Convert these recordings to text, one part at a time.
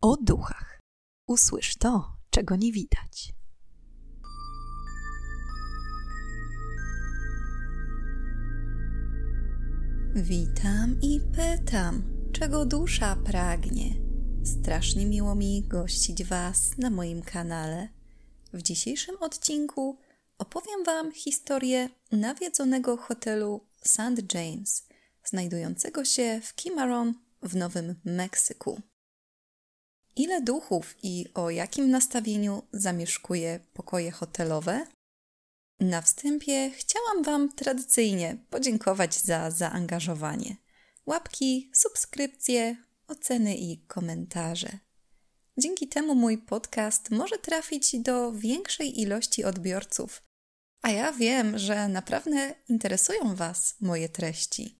o duchach. Usłysz to, czego nie widać. Witam i pytam, czego dusza pragnie. Strasznie miło mi gościć Was na moim kanale. W dzisiejszym odcinku opowiem Wam historię nawiedzonego hotelu St. James, znajdującego się w Cimarron w Nowym Meksyku. Ile duchów i o jakim nastawieniu zamieszkuje pokoje hotelowe? Na wstępie chciałam Wam tradycyjnie podziękować za zaangażowanie. Łapki, subskrypcje, oceny i komentarze. Dzięki temu mój podcast może trafić do większej ilości odbiorców, a ja wiem, że naprawdę interesują Was moje treści.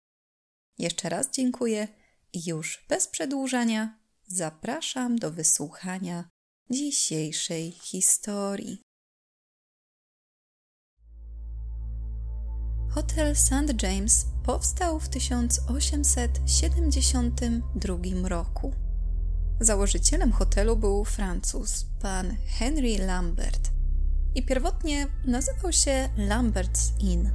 Jeszcze raz dziękuję i już bez przedłużania zapraszam do wysłuchania dzisiejszej historii. Hotel St. James powstał w 1872 roku. Założycielem hotelu był Francuz, pan Henry Lambert i pierwotnie nazywał się Lambert's Inn.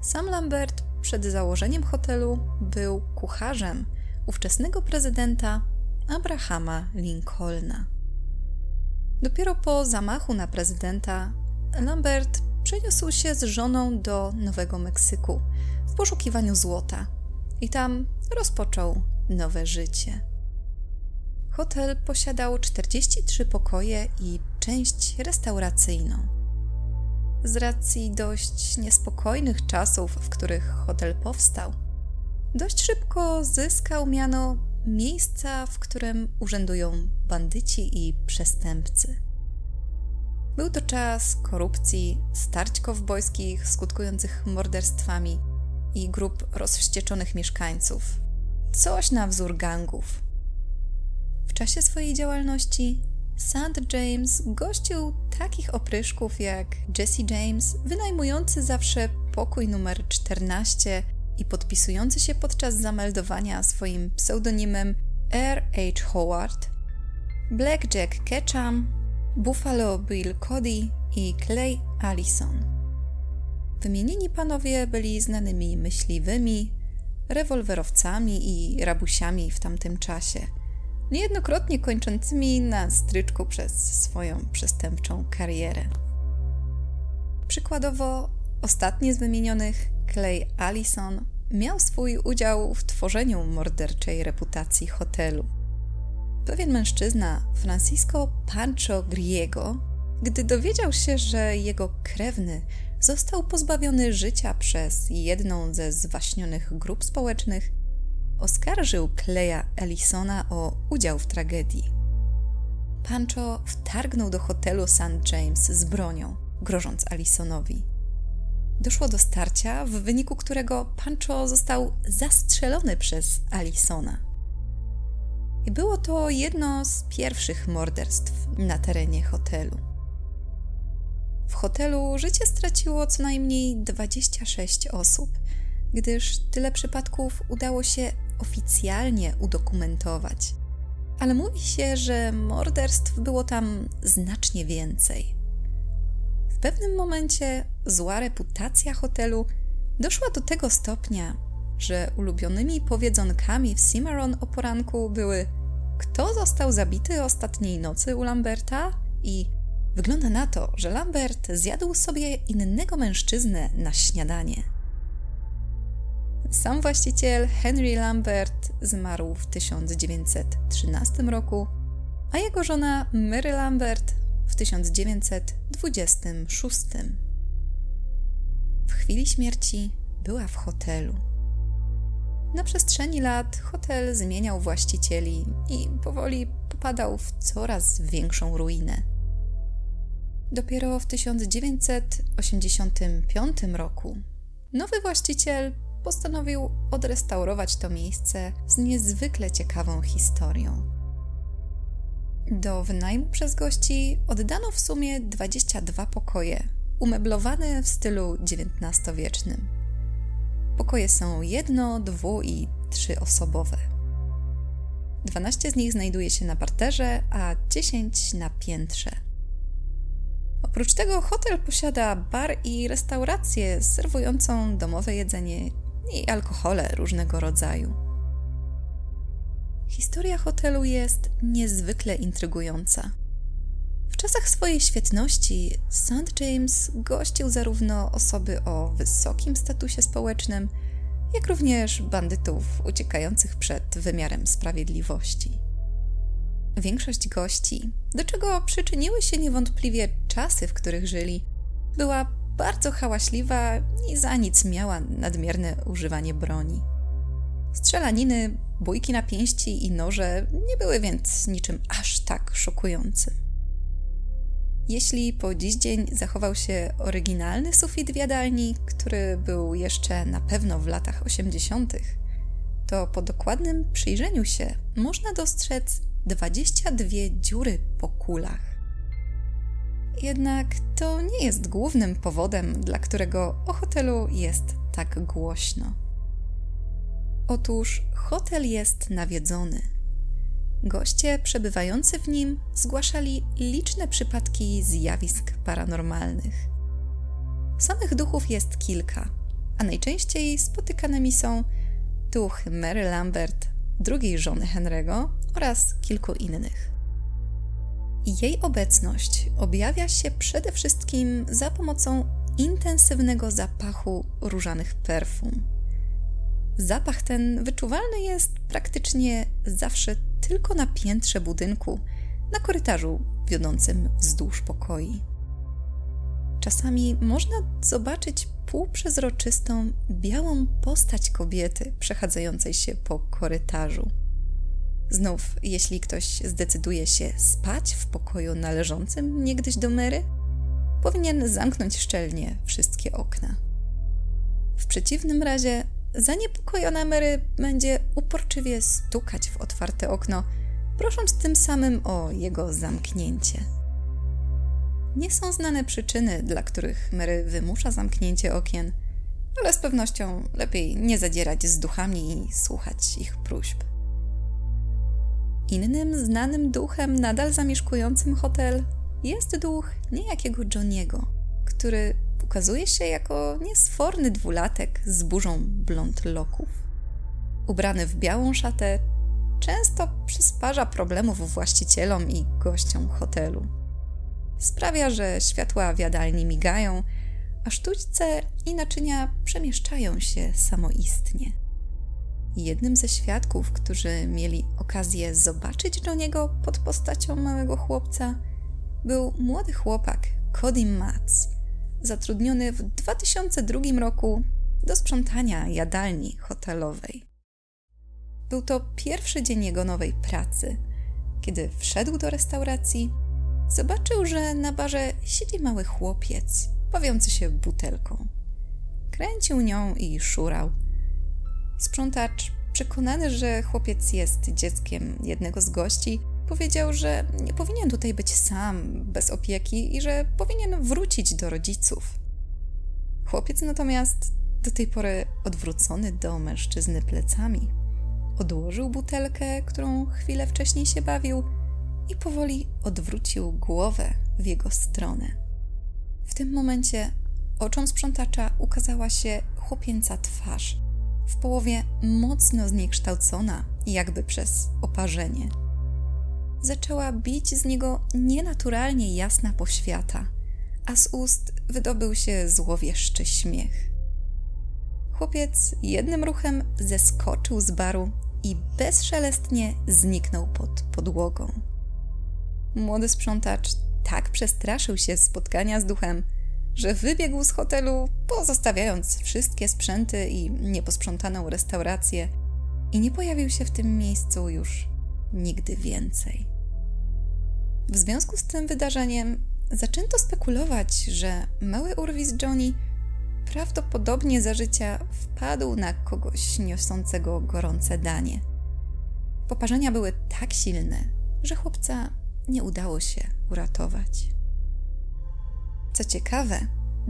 Sam Lambert przed założeniem hotelu był kucharzem ówczesnego prezydenta Abrahama Lincolna. Dopiero po zamachu na prezydenta Lambert przeniósł się z żoną do Nowego Meksyku w poszukiwaniu złota i tam rozpoczął nowe życie. Hotel posiadał 43 pokoje i część restauracyjną. Z racji dość niespokojnych czasów, w których hotel powstał, dość szybko zyskał miano miejsca, w którym urzędują bandyci i przestępcy. Był to czas korupcji, starć kowbojskich skutkujących morderstwami i grup rozwścieczonych mieszkańców. Coś na wzór gangów. W czasie swojej działalności St. James gościł takich opryszków jak Jesse James, wynajmujący zawsze pokój numer 14 i podpisujący się podczas zameldowania swoim pseudonimem R. H. Howard, Blackjack Ketchum, Buffalo Bill Cody i Clay Allison. Wymienieni panowie byli znanymi myśliwymi, rewolwerowcami i rabusiami w tamtym czasie, niejednokrotnie kończącymi na stryczku przez swoją przestępczą karierę. Przykładowo, ostatni z wymienionych, Clay Allison, miał swój udział w tworzeniu morderczej reputacji hotelu. Pewien mężczyzna, Francisco Pancho Griego, gdy dowiedział się, że jego krewny został pozbawiony życia przez jedną ze zwaśnionych grup społecznych, oskarżył Kleja Ellisona o udział w tragedii. Pancho wtargnął do hotelu St. James z bronią, grożąc Allisonowi. Doszło do starcia, w wyniku którego Pancho został zastrzelony przez Allisona. I było to jedno z pierwszych morderstw na terenie hotelu. W hotelu życie straciło co najmniej 26 osób, gdyż tyle przypadków udało się oficjalnie udokumentować. Ale mówi się, że morderstw było tam znacznie więcej pewnym momencie zła reputacja hotelu doszła do tego stopnia, że ulubionymi powiedzonkami w Cimarron o poranku były kto został zabity ostatniej nocy u Lamberta i wygląda na to, że Lambert zjadł sobie innego mężczyznę na śniadanie. Sam właściciel Henry Lambert zmarł w 1913 roku, a jego żona Mary Lambert w 1926. W chwili śmierci była w hotelu. Na przestrzeni lat hotel zmieniał właścicieli i powoli popadał w coraz większą ruinę. Dopiero w 1985 roku nowy właściciel postanowił odrestaurować to miejsce z niezwykle ciekawą historią. Do wynajmu przez gości oddano w sumie 22 pokoje, umeblowane w stylu XIX-wiecznym. Pokoje są jedno, dwu i trzyosobowe. 12 z nich znajduje się na parterze, a 10 na piętrze. Oprócz tego hotel posiada bar i restaurację serwującą domowe jedzenie i alkohole różnego rodzaju. Historia hotelu jest niezwykle intrygująca. W czasach swojej świetności St. James gościł zarówno osoby o wysokim statusie społecznym, jak również bandytów uciekających przed wymiarem sprawiedliwości. Większość gości, do czego przyczyniły się niewątpliwie czasy, w których żyli, była bardzo hałaśliwa i za nic miała nadmierne używanie broni. Strzelaniny, bójki na pięści i noże nie były więc niczym aż tak szokującym. Jeśli po dziś dzień zachował się oryginalny sufit w jadalni, który był jeszcze na pewno w latach 80., to po dokładnym przyjrzeniu się można dostrzec 22 dziury po kulach. Jednak to nie jest głównym powodem, dla którego o hotelu jest tak głośno. Otóż hotel jest nawiedzony. Goście przebywający w nim zgłaszali liczne przypadki zjawisk paranormalnych. Samych duchów jest kilka, a najczęściej spotykanymi są duch Mary Lambert, drugiej żony Henry'ego oraz kilku innych. Jej obecność objawia się przede wszystkim za pomocą intensywnego zapachu różanych perfum. Zapach ten wyczuwalny jest praktycznie zawsze tylko na piętrze budynku, na korytarzu wiodącym wzdłuż pokoi. Czasami można zobaczyć półprzezroczystą, białą postać kobiety przechadzającej się po korytarzu. Znów, jeśli ktoś zdecyduje się spać w pokoju należącym niegdyś do Mary, powinien zamknąć szczelnie wszystkie okna. W przeciwnym razie zaniepokojona Mary będzie uporczywie stukać w otwarte okno, prosząc tym samym o jego zamknięcie. Nie są znane przyczyny, dla których Mary wymusza zamknięcie okien, ale z pewnością lepiej nie zadzierać z duchami i słuchać ich próśb. Innym znanym duchem nadal zamieszkującym hotel jest duch niejakiego Johniego, który ukazuje się jako niesforny dwulatek z burzą blond loków. Ubrany w białą szatę, często przysparza problemów właścicielom i gościom hotelu. Sprawia, że światła w jadalni migają, a sztućce i naczynia przemieszczają się samoistnie. Jednym ze świadków, którzy mieli okazję zobaczyć do niego pod postacią małego chłopca, był młody chłopak Cody Matz, zatrudniony w 2002 roku do sprzątania jadalni hotelowej. Był to pierwszy dzień jego nowej pracy. Kiedy wszedł do restauracji, zobaczył, że na barze siedzi mały chłopiec, bawiący się butelką. Kręcił nią i szurał – Sprzątacz, przekonany, że chłopiec jest dzieckiem jednego z gości, powiedział, że nie powinien tutaj być sam, bez opieki i że powinien wrócić do rodziców. Chłopiec natomiast, do tej pory odwrócony do mężczyzny plecami, odłożył butelkę, którą chwilę wcześniej się bawił, i powoli odwrócił głowę w jego stronę. W tym momencie oczom sprzątacza ukazała się chłopięca twarz w połowie mocno zniekształcona, jakby przez oparzenie. Zaczęła bić z niego nienaturalnie jasna poświata, a z ust wydobył się złowieszczy śmiech. Chłopiec jednym ruchem zeskoczył z baru i bezszelestnie zniknął pod podłogą. Młody sprzątacz tak przestraszył się spotkania z duchem, że wybiegł z hotelu, pozostawiając wszystkie sprzęty i nieposprzątaną restaurację, i nie pojawił się w tym miejscu już nigdy więcej. W związku z tym wydarzeniem zaczęto spekulować, że mały urwis Johnny prawdopodobnie za życia wpadł na kogoś niosącego gorące danie. Poparzenia były tak silne, że chłopca nie udało się uratować. Co ciekawe,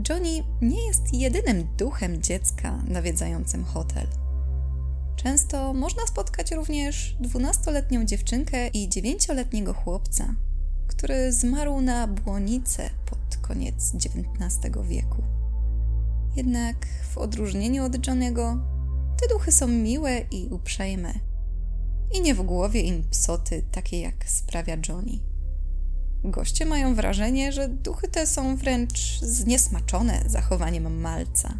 Johnny nie jest jedynym duchem dziecka nawiedzającym hotel. Często można spotkać również 12-letnią dziewczynkę i 9-letniego chłopca, który zmarł na błonicę pod koniec XIX wieku. Jednak w odróżnieniu od Johnego, te duchy są miłe i uprzejme. I nie w głowie im psoty, takie jak sprawia Johnny. Goście mają wrażenie, że duchy te są wręcz zniesmaczone zachowaniem malca.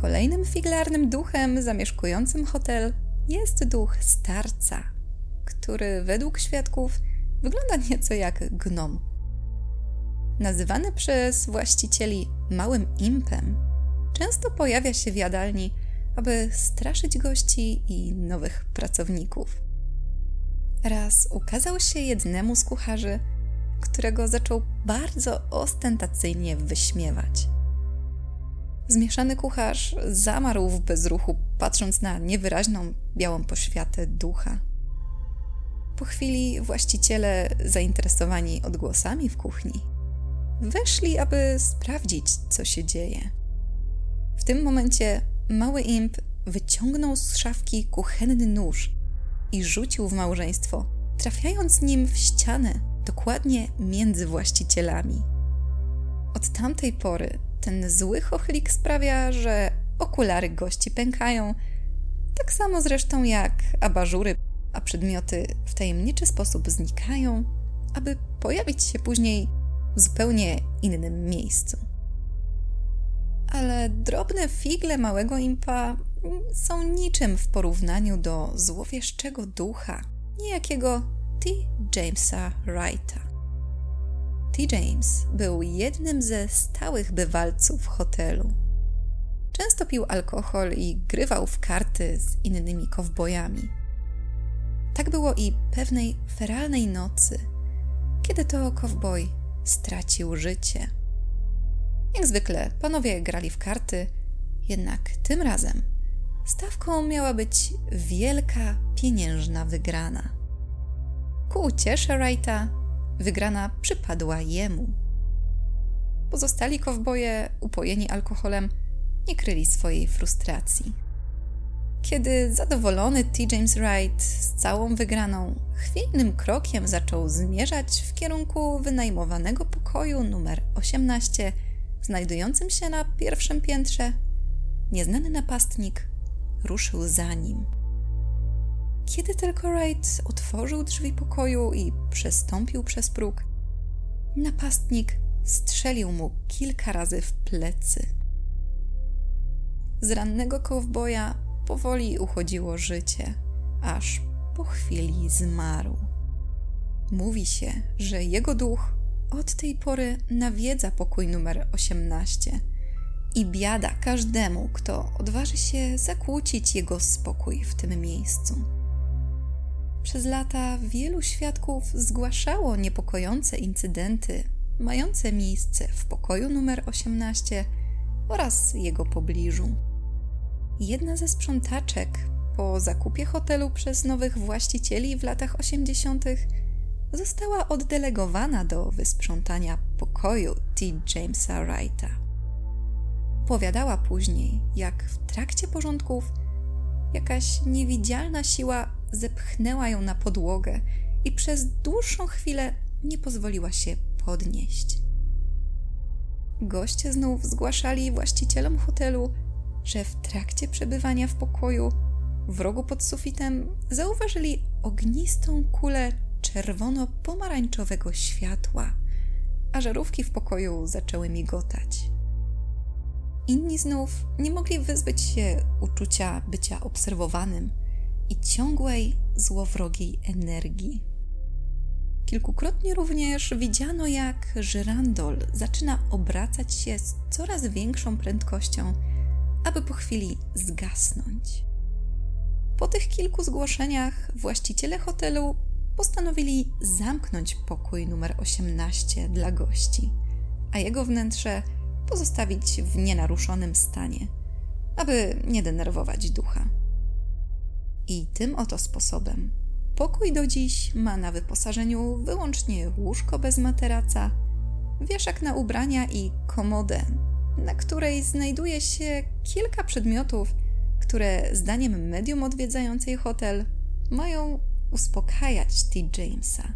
Kolejnym figlarnym duchem zamieszkującym hotel jest duch starca, który według świadków wygląda nieco jak gnom. Nazywany przez właścicieli małym impem, często pojawia się w jadalni, aby straszyć gości i nowych pracowników. Raz ukazał się jednemu z kucharzy, którego zaczął bardzo ostentacyjnie wyśmiewać. Zmieszany kucharz zamarł w bezruchu, patrząc na niewyraźną białą poświatę ducha. Po chwili właściciele, zainteresowani odgłosami w kuchni, weszli, aby sprawdzić, co się dzieje. W tym momencie mały imp wyciągnął z szafki kuchenny nóż i rzucił w małżeństwo, trafiając nim w ścianę, dokładnie między właścicielami. Od tamtej pory ten zły chochlik sprawia, że okulary gości pękają, tak samo zresztą jak abażury, a przedmioty w tajemniczy sposób znikają, aby pojawić się później w zupełnie innym miejscu. Ale drobne figle małego impa są niczym w porównaniu do złowieszczego ducha niejakiego T. Jamesa Wrighta. T. James był jednym ze stałych bywalców hotelu. Często pił alkohol i grywał w karty z innymi kowbojami. Tak było i pewnej feralnej nocy, kiedy to kowboj stracił życie. Jak zwykle panowie grali w karty, jednak tym razem stawką miała być wielka pieniężna wygrana. Ku uciesze Wrighta wygrana przypadła jemu. Pozostali kowboje, upojeni alkoholem, nie kryli swojej frustracji. Kiedy zadowolony T. James Wright z całą wygraną chwiejnym krokiem zaczął zmierzać w kierunku wynajmowanego pokoju numer 18, znajdującym się na pierwszym piętrze, nieznany napastnik ruszył za nim. Kiedy tylko Wright otworzył drzwi pokoju i przestąpił przez próg, napastnik strzelił mu kilka razy w plecy. Z rannego kowboja powoli uchodziło życie, aż po chwili zmarł. Mówi się, że jego duch od tej pory nawiedza pokój numer 18 i biada każdemu, kto odważy się zakłócić jego spokój w tym miejscu. Przez lata wielu świadków zgłaszało niepokojące incydenty mające miejsce w pokoju numer 18 oraz jego pobliżu. Jedna ze sprzątaczek po zakupie hotelu przez nowych właścicieli w latach 80. została oddelegowana do wysprzątania pokoju T. Jamesa Wrighta. Powiadała później, jak w trakcie porządków jakaś niewidzialna siła zepchnęła ją na podłogę i przez dłuższą chwilę nie pozwoliła się podnieść. Goście znów zgłaszali właścicielom hotelu, że w trakcie przebywania w pokoju w rogu pod sufitem zauważyli ognistą kulę czerwono-pomarańczowego światła, a żarówki w pokoju zaczęły migotać. Inni znów nie mogli wyzbyć się uczucia bycia obserwowanym i ciągłej, złowrogiej energii. Kilkukrotnie również widziano, jak żyrandol zaczyna obracać się z coraz większą prędkością, aby po chwili zgasnąć. Po tych kilku zgłoszeniach właściciele hotelu postanowili zamknąć pokój numer 18 dla gości, a jego wnętrze pozostawić w nienaruszonym stanie, aby nie denerwować ducha. I tym oto sposobem pokój do dziś ma na wyposażeniu wyłącznie łóżko bez materaca, wieszak na ubrania i komodę, na której znajduje się kilka przedmiotów które zdaniem medium odwiedzającej hotel mają uspokajać T. Jamesa.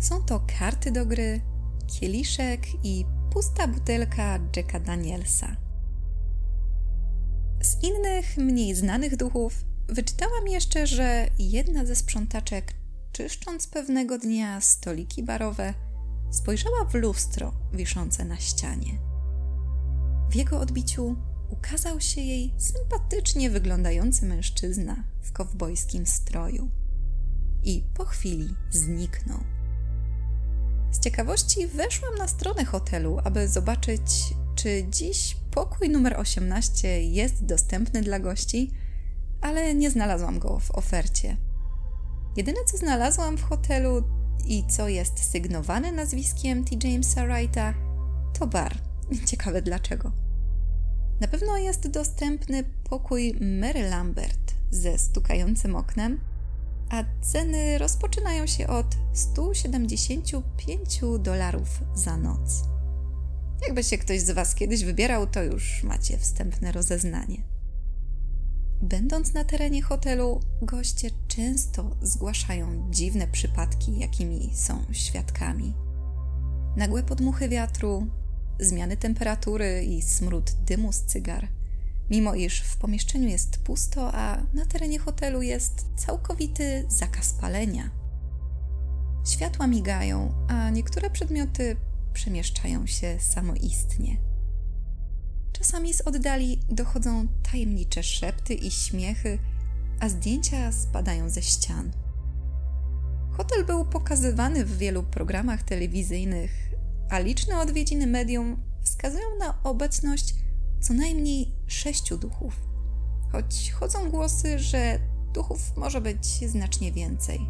Są to karty do gry, kieliszek i pusta butelka Jacka Danielsa. Z innych, mniej znanych duchów wyczytałam jeszcze, że jedna ze sprzątaczek, czyszcząc pewnego dnia stoliki barowe, spojrzała w lustro wiszące na ścianie. W jego odbiciu ukazał się jej sympatycznie wyglądający mężczyzna w kowbojskim stroju i po chwili zniknął. Z ciekawości weszłam na stronę hotelu, aby zobaczyć, czy dziś pokój numer 18 jest dostępny dla gości, ale nie znalazłam go w ofercie. Jedyne co znalazłam w hotelu i co jest sygnowane nazwiskiem T. Jamesa Wrighta, to bar. Ciekawe dlaczego. Na pewno jest dostępny pokój Mary Lambert ze stukającym oknem, a ceny rozpoczynają się od 175 dolarów za noc. Jakby się ktoś z Was kiedyś wybierał, to już macie wstępne rozeznanie. Będąc na terenie hotelu, goście często zgłaszają dziwne przypadki, jakimi są świadkami. Nagłe podmuchy wiatru, zmiany temperatury i smród dymu z cygar. Mimo iż w pomieszczeniu jest pusto, a na terenie hotelu jest całkowity zakaz palenia. Światła migają, a niektóre przedmioty przemieszczają się samoistnie. Czasami z oddali dochodzą tajemnicze szepty i śmiechy, a zdjęcia spadają ze ścian. Hotel był pokazywany w wielu programach telewizyjnych, a liczne odwiedziny medium wskazują na obecność co najmniej sześciu duchów. Choć chodzą głosy, że duchów może być znacznie więcej.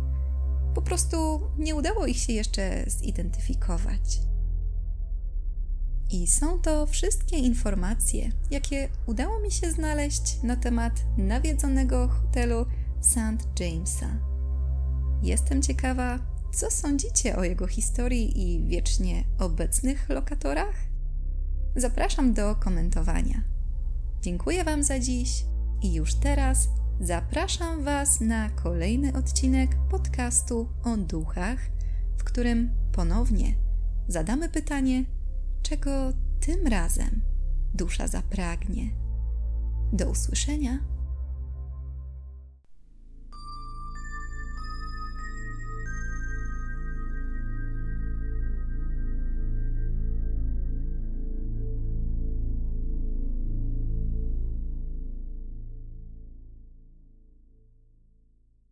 Po prostu nie udało ich się jeszcze zidentyfikować. I są to wszystkie informacje, jakie udało mi się znaleźć na temat nawiedzonego hotelu St. Jamesa. Jestem ciekawa, co sądzicie o jego historii i wiecznie obecnych lokatorach? Zapraszam do komentowania. Dziękuję Wam za dziś i już teraz zapraszam Was na kolejny odcinek podcastu o duchach, w którym ponownie zadamy pytanie, czego tym razem dusza zapragnie. Do usłyszenia.